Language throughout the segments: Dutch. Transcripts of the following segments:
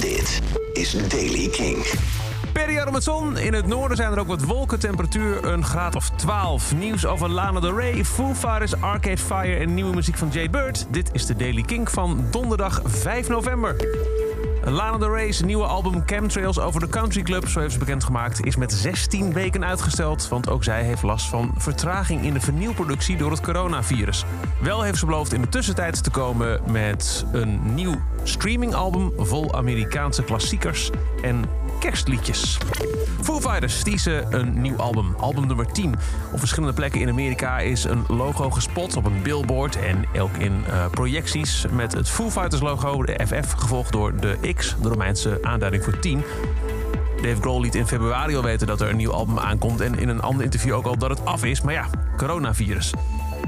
Dit is Daily King. Periode met zon. In het noorden zijn er ook wat wolken. Temperatuur een graad of 12. Nieuws over Lana Del Rey, Foo Fighters, Arcade Fire en nieuwe muziek van Jade Bird. Dit is de Daily King van donderdag 5 november. Lana Del Rey's nieuwe album Chemtrails over de Country Club, zo heeft ze bekendgemaakt, is met 16 weken uitgesteld. Want ook zij heeft last van vertraging in de vernieuwproductie door het coronavirus. Wel heeft ze beloofd in de tussentijd te komen met een nieuw streamingalbum vol Amerikaanse klassiekers en kerstliedjes. Foo Fighters teasen een nieuw album, album nummer 10. Op verschillende plekken in Amerika is een logo gespot op een billboard en ook in uh, projecties met het Foo Fighters logo, de FF, gevolgd door de De Romeinse aanduiding voor 10. Dave Grohl liet in februari al weten dat er een nieuw album aankomt en in een ander interview ook al dat het af is, maar ja, coronavirus.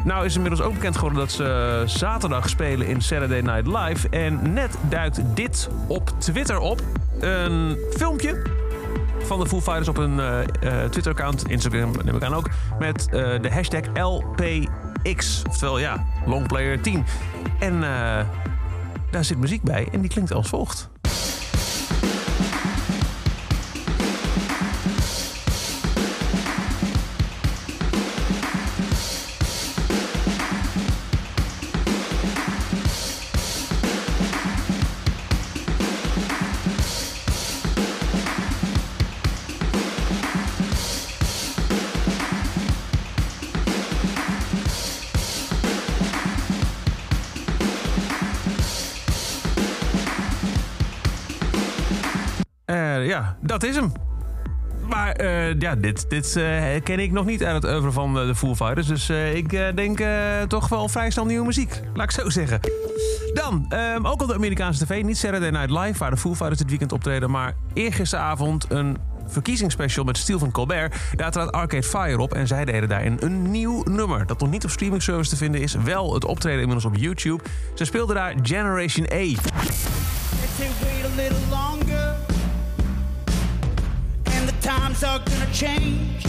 Nou is inmiddels ook bekend geworden dat ze zaterdag spelen in Saturday Night Live. En net duikt dit op Twitter op. Een filmpje van de Foo Fighters op een uh, Twitter-account, Instagram neem ik aan ook, met de hashtag LPX. Oftewel ja, Longplayer 10. En daar zit muziek bij en die klinkt als volgt. Uh, ja, dat is hem. Maar uh, ja, dit, dit uh, ken ik nog niet uit het oeuvre van de Foo Fighters. Dus ik denk toch wel vrij snel nieuwe muziek. Laat ik zo zeggen. Dan, um, ook op de Amerikaanse tv. Niet Saturday Night Live, waar de Foo Fighters dit weekend optreden. Maar eergisteravond een verkiezingsspecial met Steel van Colbert. Daar trad Arcade Fire op en zij deden daarin een nieuw nummer. Dat nog niet op streaming service te vinden is. Wel het optreden inmiddels op YouTube. Ze speelden daar Generation A. times are gonna change.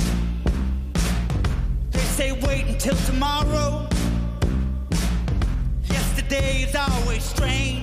They say wait until tomorrow. Yesterday is always strange.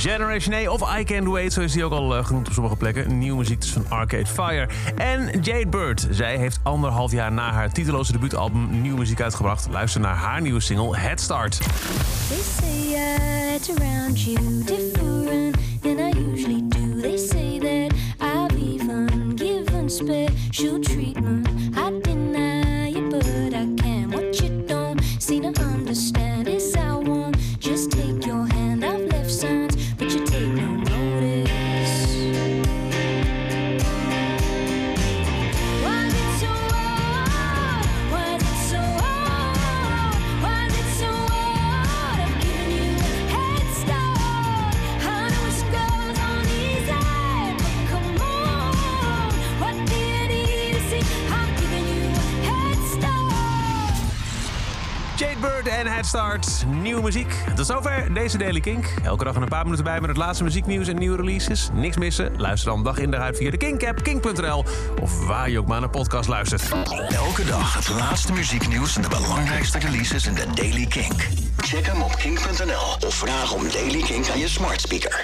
Generation A of I Can't Wait, zo is die ook al uh, genoemd op sommige plekken. Nieuwe muziek dus van Arcade Fire. En Jade Bird, zij heeft anderhalf jaar na haar titeloze debuutalbum nieuwe muziek uitgebracht. Luister naar haar nieuwe single Head Start. Say I Bird en Head Start. Nieuwe muziek. Tot zover deze Daily Kink. Elke dag een paar minuten bij met het laatste muzieknieuws en nieuwe releases. Niks missen? Luister dan dag in dag uit via de Kink-app, kink.nl... of waar je ook maar naar podcast luistert. Elke dag het laatste muzieknieuws en de belangrijkste releases in de Daily Kink. Check hem op kink.nl of vraag om Daily Kink aan je smart speaker.